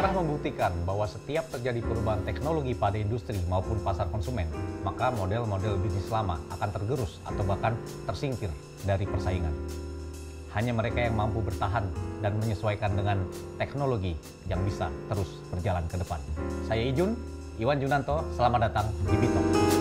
Sejarah membuktikan bahwa setiap terjadi perubahan teknologi pada industri maupun pasar konsumen, maka model-model bisnis lama akan tergerus atau bahkan tersingkir dari persaingan. Hanya mereka yang mampu bertahan dan menyesuaikan dengan teknologi yang bisa terus berjalan ke depan. Saya Ijun, Iwan Junanto, selamat datang di Bitok.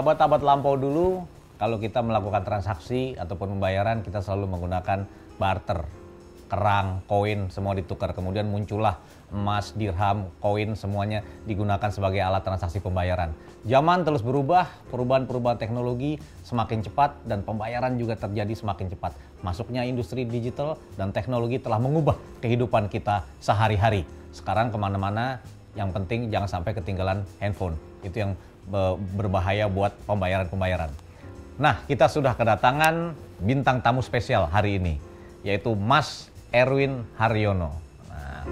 Abad-abad lampau dulu, kalau kita melakukan transaksi ataupun pembayaran, kita selalu menggunakan barter, kerang, koin, semua ditukar. Kemudian muncullah emas, dirham, koin, semuanya digunakan sebagai alat transaksi pembayaran. Zaman terus berubah, perubahan-perubahan teknologi semakin cepat dan pembayaran juga terjadi semakin cepat. Masuknya industri digital dan teknologi telah mengubah kehidupan kita sehari-hari. Sekarang ke mana-mana, yang penting jangan sampai ketinggalan handphone. Itu yang berbahaya buat pembayaran-pembayaran. Nah, kita sudah kedatangan bintang tamu spesial hari ini, yaitu Mas Erwin Haryono. Nah.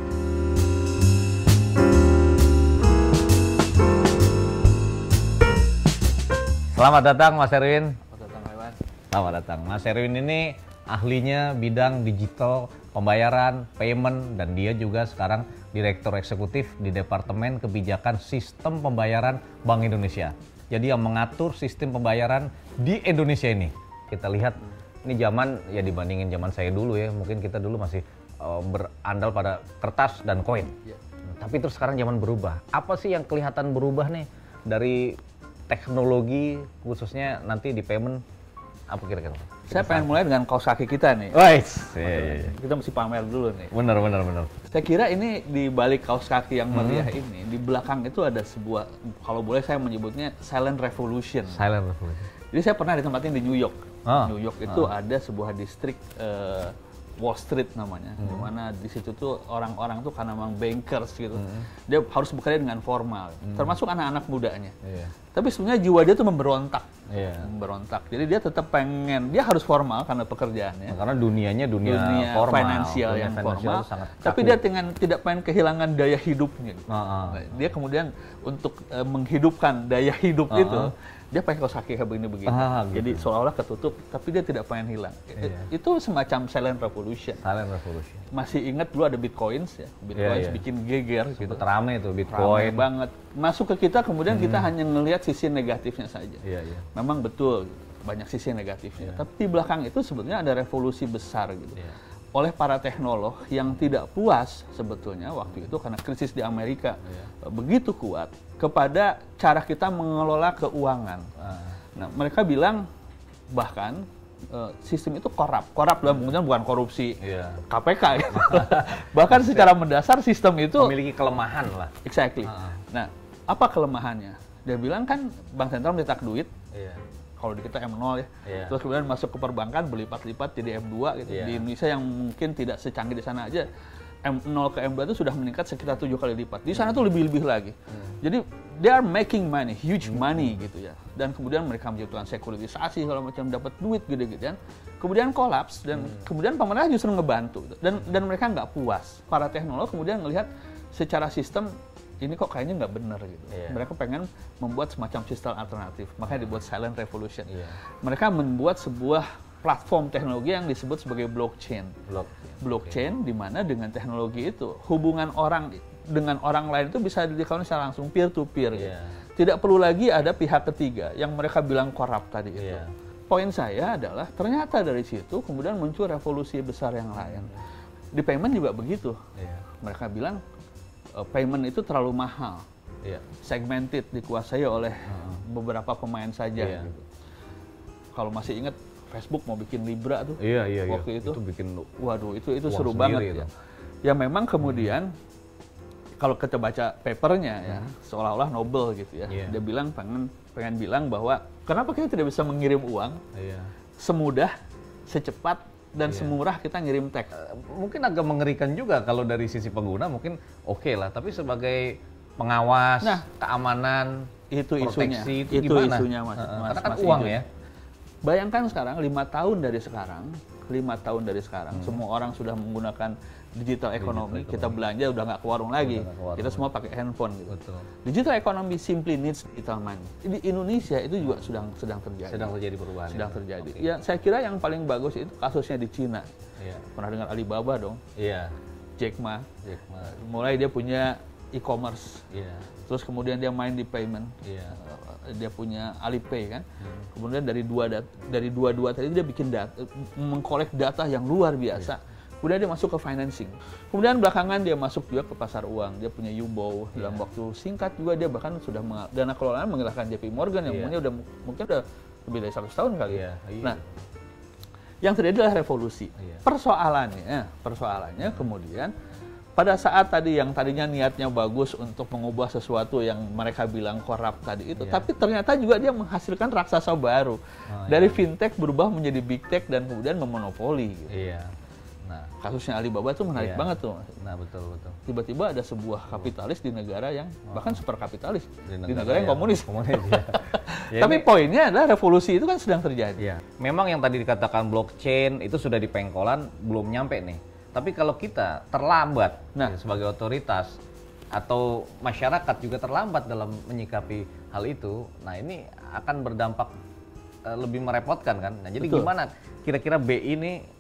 Selamat datang Mas Erwin. Selamat datang, Iwan. Selamat datang. Mas Erwin ini ahlinya bidang digital, pembayaran, payment, dan dia juga sekarang Direktur Eksekutif di Departemen Kebijakan Sistem Pembayaran Bank Indonesia. Jadi yang mengatur sistem pembayaran di Indonesia ini. Kita lihat ini zaman ya dibandingin zaman saya dulu ya, mungkin kita dulu masih uh, berandal pada kertas dan koin. Ya. Tapi terus sekarang zaman berubah. Apa sih yang kelihatan berubah nih dari teknologi khususnya nanti di payment apa kira-kira? Saya pengen mulai dengan kaos kaki kita nih. Wait, iya, iya, iya. Kita mesti pamer dulu nih. Benar, benar, benar. Saya kira ini di balik kaos kaki yang meriah hmm. ini, di belakang itu ada sebuah, kalau boleh saya menyebutnya silent revolution. Silent revolution. Jadi saya pernah ditempatin di New York. Oh. New York itu oh. ada sebuah distrik uh, Wall Street namanya, hmm. di mana di situ tuh orang-orang tuh karena memang bankers gitu, hmm. dia harus bekerja dengan formal, hmm. termasuk anak-anak mudanya. Yeah. Tapi sebenarnya jiwa dia tuh memberontak, yeah. memberontak. Jadi dia tetap pengen, dia harus formal karena pekerjaannya. Nah, karena dunianya dunia, dunia formal, finansial dunia yang formal. Tapi dia dengan tidak pengen kehilangan daya hidupnya. Uh -huh. Dia kemudian untuk uh, menghidupkan daya hidup uh -huh. itu dia pakai kaos kaki kayak begini begini. Ah, gitu. Jadi seolah-olah ketutup, tapi dia tidak pengen hilang. Iya. Itu semacam silent revolution. Silent revolution. Masih ingat dulu ada bitcoins ya, bitcoins iya, iya. bikin geger. Gitu. Terame itu bitcoin. Rame banget. Masuk ke kita kemudian hmm. kita hanya melihat sisi negatifnya saja. Iya, iya. Memang betul banyak sisi negatifnya. Iya. Tapi di belakang itu sebenarnya ada revolusi besar gitu. Iya oleh para teknolog yang tidak puas sebetulnya waktu itu karena krisis di Amerika yeah. begitu kuat kepada cara kita mengelola keuangan. Uh. Nah, mereka bilang bahkan uh, sistem itu korup. Korup dalam pengertian bukan korupsi yeah. KPK gitu. bahkan secara mendasar sistem itu memiliki kelemahan lah. Exactly. Uh. Nah, apa kelemahannya? Dia bilang kan bank sentral mencetak duit. Yeah kalau di kita M0 ya. Yeah. Terus kemudian masuk ke perbankan berlipat-lipat jadi M2 gitu. Yeah. Di Indonesia yang mungkin tidak secanggih di sana aja M0 ke M2 itu sudah meningkat sekitar tujuh kali lipat. Di sana hmm. tuh lebih-lebih lagi. Hmm. Jadi they are making money, huge hmm. money gitu ya. Dan kemudian mereka menciptakan sekuritisasi kalau macam dapat duit gede-gedean. Kemudian kolaps dan hmm. kemudian pemerintah justru ngebantu gitu. dan dan mereka nggak puas. Para teknolog kemudian melihat secara sistem ini kok kayaknya nggak benar gitu. Yeah. Mereka pengen membuat semacam sistem alternatif, makanya dibuat silent revolution. Yeah. Mereka membuat sebuah platform teknologi yang disebut sebagai blockchain. Blockchain, blockchain okay. di mana dengan teknologi itu hubungan orang dengan orang lain itu bisa dilakukan secara langsung peer to peer. Yeah. Gitu. Tidak perlu lagi ada pihak ketiga yang mereka bilang korup tadi itu. Yeah. Poin saya adalah ternyata dari situ kemudian muncul revolusi besar yang lain. Di payment juga begitu. Yeah. Mereka bilang uh, payment itu terlalu mahal. Yeah. Segmented dikuasai oleh uh-huh. beberapa pemain saja yeah. gitu. Kalau masih ingat Facebook mau bikin Libra tuh. Iya, iya, iya. waktu iya. itu. Itu bikin waduh, itu itu seru banget itu. ya. Ya memang kemudian hmm. kalau kita baca papernya ya, hmm. seolah-olah Nobel gitu ya. Yeah. Dia bilang pengen pengen bilang bahwa kenapa kita tidak bisa mengirim uang yeah. semudah, secepat dan yeah. semurah kita ngirim teks. Uh, mungkin agak mengerikan juga kalau dari sisi pengguna mungkin oke okay lah, tapi sebagai pengawas, nah, keamanan, itu isunya. Itu, itu isunya mas, uh, mas, karena kan mas uang ya. Bayangkan sekarang lima tahun dari sekarang lima tahun dari sekarang. Hmm. Semua orang sudah menggunakan digital ekonomi, kita belanja udah nggak ke warung lagi, ke warung. kita semua pakai handphone. Gitu. Betul. Digital ekonomi simply needs digital money. Di Indonesia itu juga sedang sedang terjadi. Sedang terjadi perubahan. Sedang terjadi. Okay. Ya saya kira yang paling bagus itu kasusnya di Cina. Yeah. Pernah dengar Alibaba dong? Iya. Yeah. Jack Ma. Jack Ma. Mulai dia punya e-commerce. Yeah. Terus kemudian dia main di payment. Yeah. dia punya Alipay kan. Hmm. Kemudian dari dua dat dari dua dua tadi dia bikin data, mengkolek data yang luar biasa. Yeah Kemudian dia masuk ke financing. Kemudian belakangan dia masuk juga ke pasar uang. Dia punya Yubo yeah. dalam waktu singkat juga dia bahkan sudah dana kelolaan mengerahkan JP Morgan yang yeah. punya udah mungkin udah lebih dari 100 tahun kali. Yeah. Yeah. Nah, yang terjadi adalah revolusi. Yeah. Persoalannya, persoalannya kemudian pada saat tadi yang tadinya niatnya bagus untuk mengubah sesuatu yang mereka bilang korup tadi itu, yeah. tapi ternyata juga dia menghasilkan raksasa baru. Oh, dari yeah. fintech berubah menjadi big tech dan kemudian memonopoli. Gitu. Yeah. Nah, kasusnya Alibaba itu menarik iya. banget tuh. Nah, betul betul. Tiba-tiba ada sebuah kapitalis di negara yang oh. bahkan super kapitalis di negara, di negara yang, yang komunis. komunis ya. ya Tapi ini, poinnya adalah revolusi itu kan sedang terjadi. Ya. Memang yang tadi dikatakan blockchain itu sudah di pengkolan belum nyampe nih. Tapi kalau kita terlambat nah. ya, sebagai otoritas atau masyarakat juga terlambat dalam menyikapi hal itu, nah ini akan berdampak uh, lebih merepotkan kan. Nah, jadi Betul. gimana kira-kira BI ini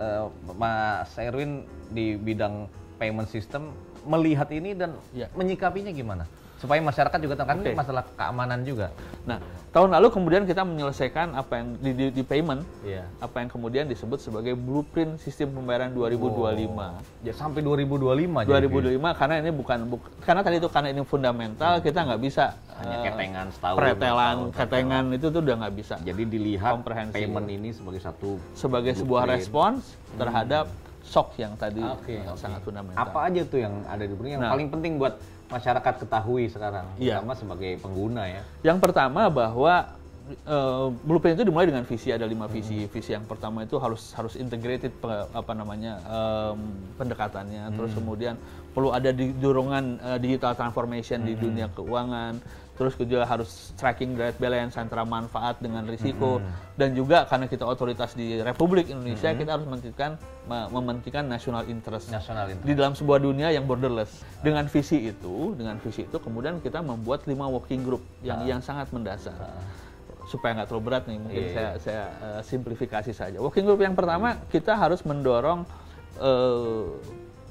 uh, Mas Erwin di bidang payment system melihat ini dan ya. menyikapinya gimana? Supaya masyarakat juga tahu kan okay. masalah keamanan juga. Nah, tahun lalu kemudian kita menyelesaikan apa yang di, di, di payment, yeah. apa yang kemudian disebut sebagai blueprint sistem pembayaran 2025. Oh, ya sampai 2025. 2025 jadi. karena ini bukan buk, karena tadi itu karena ini fundamental hmm. kita nggak bisa hanya uh, ketengan setahun. Pretelan, ketengan itu tuh udah nggak bisa. Jadi dilihat payment ini sebagai satu sebagai blueprint. sebuah respons terhadap hmm. shock yang tadi okay, yang okay. sangat fundamental. Apa aja tuh yang ada di blueprint yang nah, paling penting buat masyarakat ketahui sekarang, ya. terutama sebagai pengguna ya? Yang pertama bahwa uh, blueprint itu dimulai dengan visi ada lima visi. Hmm. Visi yang pertama itu harus harus integrated apa namanya um, pendekatannya. Hmm. Terus kemudian perlu ada di dorongan uh, digital transformation hmm. di dunia keuangan terus juga harus tracking direct balance antara manfaat dengan risiko hmm. dan juga karena kita otoritas di Republik Indonesia hmm. kita harus mementingkan mementingkan national interest. national interest di dalam sebuah dunia yang borderless dengan visi itu dengan visi itu kemudian kita membuat lima working group yang uh. yang sangat mendasar uh. supaya nggak terlalu berat nih mungkin yeah. saya saya uh, simplifikasi saja working group yang pertama kita harus mendorong uh,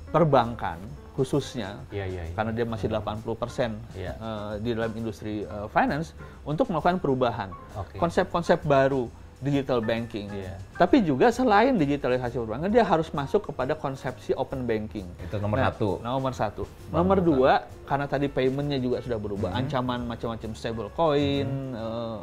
perbankan khususnya ya, ya, ya. karena dia masih 80 persen ya. uh, di dalam industri uh, finance untuk melakukan perubahan konsep-konsep okay. baru digital banking. Yeah. Tapi juga selain digitalisasi perbankan, dia harus masuk kepada konsepsi open banking. Itu nomor nah, satu. Nomor satu. Nomor, nomor dua, karena tadi paymentnya juga sudah berubah, hmm. ancaman macam-macam stable coin, hmm. uh,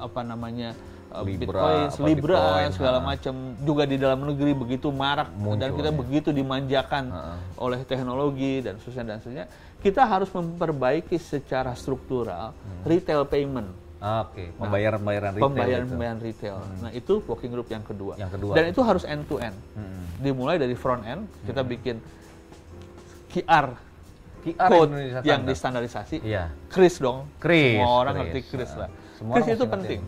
apa namanya Libra, Bitcoin, Libra, Bitcoin, segala macam juga di dalam negeri begitu marak Muncul, dan kita ya. begitu dimanjakan ha. oleh teknologi dan seterusnya dan seterusnya. Kita harus memperbaiki secara struktural hmm. retail payment. Oke, okay. nah, pembayaran pembayaran retail. Pembayaran pembayaran retail. Hmm. Nah itu working group yang kedua. Yang kedua. Dan itu harus end to end. Hmm. Dimulai dari front end kita hmm. bikin QR QR code yang distandarisasi. Iya. Kris dong. Kris. Semua orang Chris. ngerti Kris lah. Semua Kris itu penting.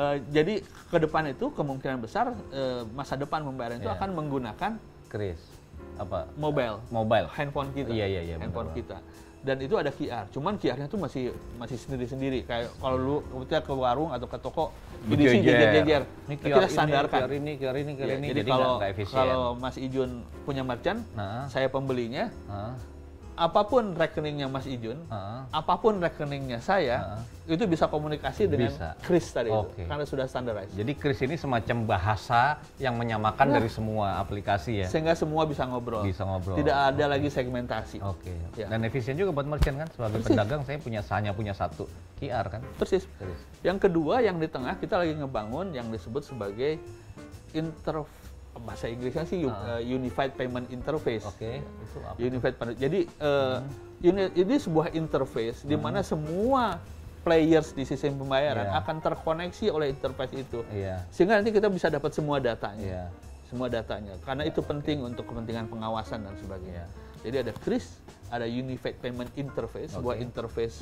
Uh, jadi ke depan itu kemungkinan besar uh, masa depan pembayaran yeah. itu iya. akan menggunakan kris. Apa? Mobile. Mobile. Handphone kita. Iya iya iya handphone benar. kita. Dan itu ada QR cuman QR-nya tuh masih masih sendiri sendiri kayak kalau lu kita ke warung atau ke toko ini sih jejer-jejer ini kita standarkan QR ini QR ini QR ya, ini jadi, jadi kalau kalau Mas Ijun punya merchant nah. saya pembelinya nah apa pun rekeningnya Mas Ijun, uh apa pun rekeningnya saya, uh itu bisa komunikasi dengan bisa. Kris tadi okay. itu, karena sudah standarized. Jadi Kris ini semacam bahasa yang menyamakan nah, dari semua aplikasi ya. Sehingga semua bisa ngobrol. Bisa ngobrol. Tidak ada okay. lagi segmentasi. Oke. Okay. Ya. Dan efisien juga buat merchant kan sebagai Persis. pedagang saya punya hanya punya satu QR kan. Persis. Persis. Yang kedua yang di tengah kita lagi ngebangun yang disebut sebagai interface bahasa Inggrisnya sih uh. Unified Payment Interface. Oke. Okay. Itu apa? Unified Payment. Jadi uh, hmm. ini sebuah interface hmm. di mana semua players di sistem pembayaran yeah. akan terkoneksi oleh interface itu. Yeah. Sehingga nanti kita bisa dapat semua datanya. Yeah. Semua datanya. Karena yeah. itu penting untuk kepentingan pengawasan dan sebagainya. Yeah. Jadi ada KRIS, ada Unified Payment Interface, okay. sebuah interface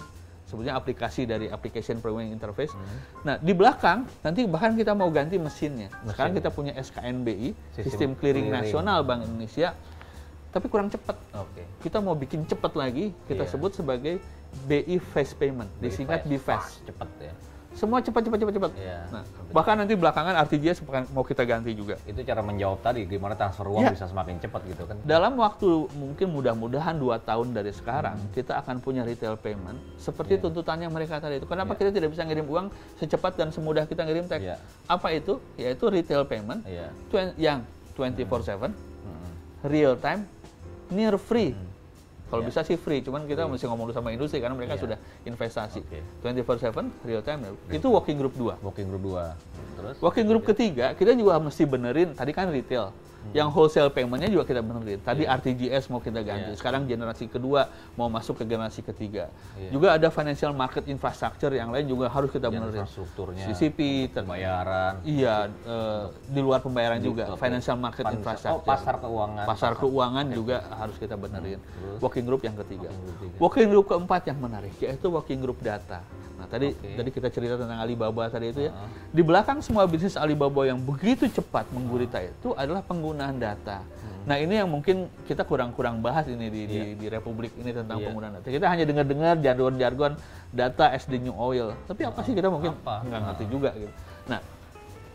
sebetulnya aplikasi dari application programming interface. Hmm. Nah, di belakang nanti bahkan kita mau ganti mesinnya. Mesin. Sekarang kita punya SKNBI, Sistem, Sistem Clearing, Clearing Nasional Bank Indonesia, tapi kurang cepat. Okay. Kita mau bikin cepat lagi, kita yeah. sebut sebagai BI Fast Payment, disingkat BFAST. Cepat ya semua cepat cepat cepat cepat. Iya, nah, bahkan nanti belakangan RTGS mau kita ganti juga. Itu cara menjawab tadi gimana transfer uang ya. bisa semakin cepat gitu kan. Dalam waktu mungkin mudah-mudahan dua tahun dari sekarang hmm. kita akan punya retail payment seperti yeah. tuntutannya mereka tadi itu. Kenapa yeah. kita tidak bisa ngirim uang secepat dan semudah kita ngirim teks? Yeah. Apa itu? Yaitu retail payment yeah. yang 24/7 hmm. hmm. real time near free. Hmm kalau yeah. bisa sih free, cuman kita yeah. mesti ngomong dulu sama industri karena mereka yeah. sudah investasi. Okay. 24/7 real time. Yeah. Itu working group 2. Working group 2. Terus working group ketiga, kita juga mesti benerin tadi kan retail. Yang wholesale paymentnya juga kita benerin. Tadi yeah. RTGS mau kita ganti. Yeah. Sekarang generasi kedua mau masuk ke generasi ketiga. Yeah. Juga ada financial market infrastructure yang lain juga harus kita benerin. Infrastrukturnya. CCP, pembayaran. Iya, uh, di luar pembayaran di, juga. Okay. Financial market Pan infrastructure. Oh, pasar keuangan. Pasar, keuangan okay. juga harus kita benerin. Hmm. Working group yang ketiga. Working group, working group keempat yang menarik yaitu working group data. Nah, tadi okay. tadi kita cerita tentang Alibaba tadi itu ya. Uh. Di belakang semua bisnis Alibaba yang begitu cepat menggurita uh itu adalah penggunaan data. Hmm. Nah, ini yang mungkin kita kurang-kurang bahas ini di, yeah. di, iya. di Republik ini tentang yeah. penggunaan data. Kita hanya dengar-dengar jargon-jargon data as the new oil. Tapi apa uh sih kita mungkin nggak ngerti uh juga gitu. Nah,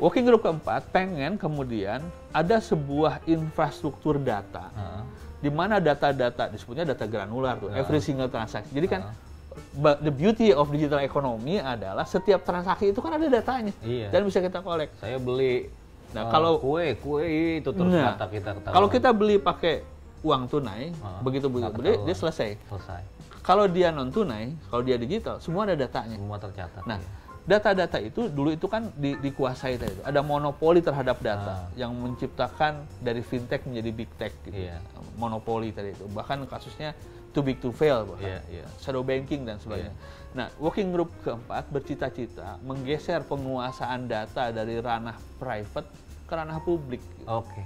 Working group keempat pengen kemudian ada sebuah infrastruktur data uh di mana data-data disebutnya data granular tuh, uh every single transaksi. Jadi kan uh -huh the beauty of digital economy adalah setiap transaksi itu kan ada datanya iya. dan bisa kita kolek. Saya beli nah, uh, kalau kue kue itu terus nah, data kita ketahuan. Kalau kita beli pakai uang tunai, uh, begitu beli, beli dia selesai. Selesai. Kalau dia non tunai, kalau dia digital, semua ada datanya. Semua tercatat. Nah, data-data itu dulu itu kan di, dikuasai tadi itu. Ada monopoli terhadap data ah. yang menciptakan dari fintech menjadi big tech gitu. Yeah. Monopoli tadi itu. Bahkan kasusnya too big to fail bahkan. Yeah, yeah. Shadow banking dan sebagainya. Yeah. Nah, working group keempat bercita-cita menggeser penguasaan data dari ranah private ke ranah publik. Oke. Okay.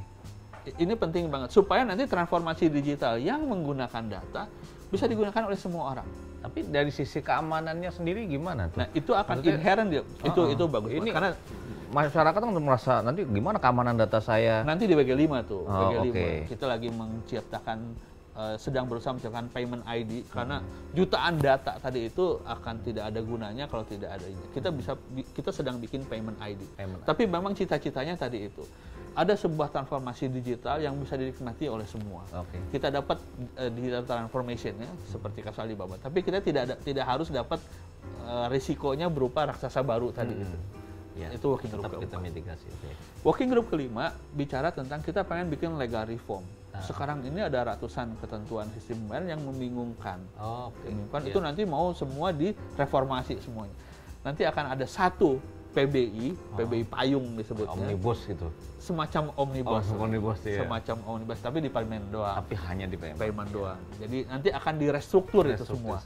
Ini penting banget supaya nanti transformasi digital yang menggunakan data bisa digunakan oleh semua orang. Tapi dari sisi keamanannya sendiri gimana tuh? Nah, itu akan Maksudnya, inherent dia. Itu uh, itu bagus. Ini karena masyarakat kan merasa nanti gimana keamanan data saya? Nanti di BG5 tuh. Oh, BG5. Okay. Kita lagi menciptakan uh, sedang berusaha menciptakan payment ID karena jutaan data tadi itu akan tidak ada gunanya kalau tidak ada ini. Kita bisa kita sedang bikin payment ID. Payment Tapi ID. memang cita-citanya tadi itu ada sebuah transformasi digital yang bisa dinikmati oleh semua. Okay. Kita dapat uh, digital transformation ya seperti kasus Alibaba. Tapi kita tidak ada, tidak harus dapat uh, risikonya berupa raksasa baru tadi hmm. itu. Ya, itu working group keempat. Kita mitigasi. Okay. Working group kelima bicara tentang kita pengen bikin legal reform. Ah. Sekarang ini ada ratusan ketentuan sistem pembayaran yang membingungkan. Oh, okay. Membingungkan yeah. itu nanti mau semua direformasi semuanya. Nanti akan ada satu PBI, oh. PBI payung disebutnya. Omnibus gitu. Semacam omnibus. Oh, omnibus ya. Semacam omnibus, tapi di parlemen doang. Tapi hanya di parlemen. Parlemen doang. Jadi nanti akan direstruktur itu semua.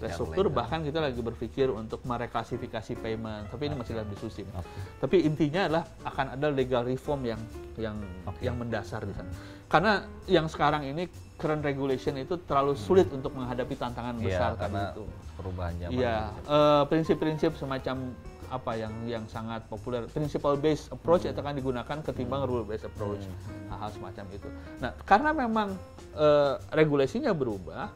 Restruktur bahkan kita lagi berpikir untuk mereklasifikasi payment, tapi ini masih dalam diskusi. Okay. Tapi intinya adalah akan ada legal reform yang yang okay. yang mendasar di sana. Karena yang sekarang ini current regulation itu terlalu sulit hmm. untuk menghadapi tantangan iya, besar tadi itu. Perubahan zaman. Iya, uh, prinsip-prinsip semacam apa yang yang sangat populer principle based approach hmm. itu akan digunakan ketimbang rule based approach hmm. hal-hal semacam itu. Nah karena memang uh, regulasinya berubah,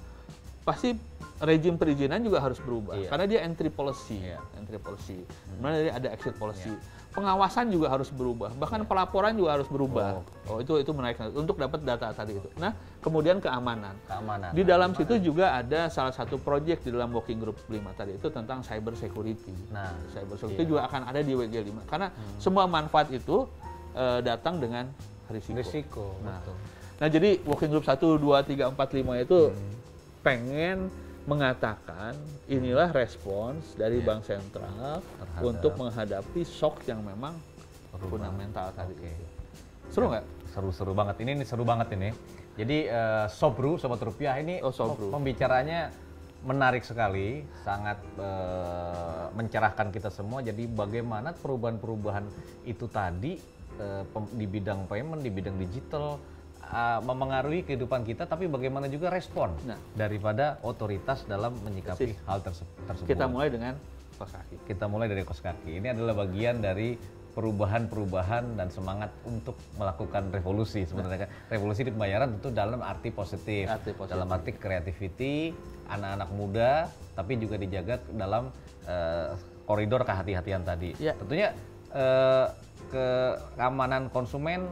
pasti rejim perizinan juga harus berubah iya. karena dia entry policy, iya. entry policy. Hmm. Kemudian ada exit policy. Iya pengawasan juga harus berubah, bahkan ya. pelaporan juga harus berubah. Oh, oh itu itu menarik untuk dapat data tadi itu. Nah, kemudian keamanan. Keamanan. Di dalam keamanan. situ juga ada salah satu proyek di dalam working group 5 tadi itu tentang cyber security. Nah, cyber security iya. juga akan ada di WG 5 karena hmm. semua manfaat itu uh, datang dengan risiko. Risiko. Nah, betul. nah jadi working group 1 2 3 4 5 itu hmm. Pengen mengatakan inilah respons dari yeah. bank sentral Terhadap. untuk menghadapi shock yang memang Berubah. fundamental tadi. Okay. Seru nggak? Seru-seru banget. Ini, ini seru banget ini. Jadi uh, Sobru, Sobat Rupiah ini oh, Sobru. pembicaranya menarik sekali, sangat uh, mencerahkan kita semua. Jadi bagaimana perubahan-perubahan itu tadi uh, di bidang payment, di bidang digital, uh, memengaruhi kehidupan kita, tapi bagaimana juga respon nah. daripada otoritas dalam menyikapi Persis. hal terse tersebut. Kita mulai dengan kos kaki. Kita mulai dari kos kaki. Ini adalah bagian dari perubahan-perubahan dan semangat untuk melakukan revolusi sebenarnya nah. revolusi di pembayaran tentu dalam arti positif, arti positif. dalam arti creativity anak-anak muda tapi juga dijaga dalam uh, koridor kehati-hatian tadi ya. tentunya uh, keamanan konsumen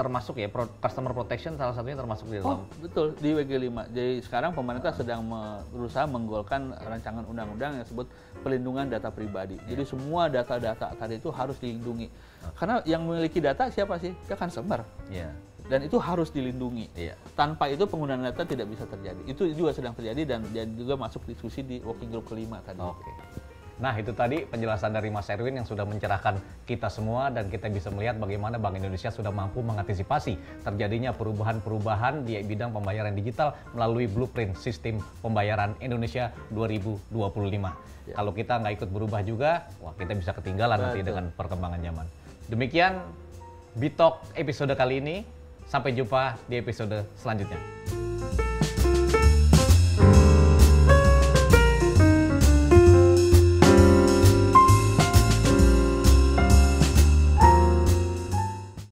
termasuk ya customer protection salah satunya termasuk di dalam. Oh, betul di WG5. Jadi sekarang pemerintah sedang berusaha menggolkan rancangan undang-undang yang disebut pelindungan data pribadi. Yeah. Jadi semua data-data tadi itu harus dilindungi. Karena yang memiliki data siapa sih? Ya customer. Yeah. Dan itu harus dilindungi. Yeah. Tanpa itu penggunaan data tidak bisa terjadi. Itu juga sedang terjadi dan, dan juga masuk diskusi di working group kelima tadi. Oke. Okay. Nah itu tadi penjelasan dari Mas Erwin yang sudah mencerahkan kita semua dan kita bisa melihat bagaimana Bank Indonesia sudah mampu mengantisipasi terjadinya perubahan-perubahan di bidang pembayaran digital melalui blueprint sistem pembayaran Indonesia 2025. Ya. Kalau kita nggak ikut berubah juga, wah kita bisa ketinggalan Betul. nanti dengan perkembangan zaman. Demikian Bitok episode kali ini. Sampai jumpa di episode selanjutnya.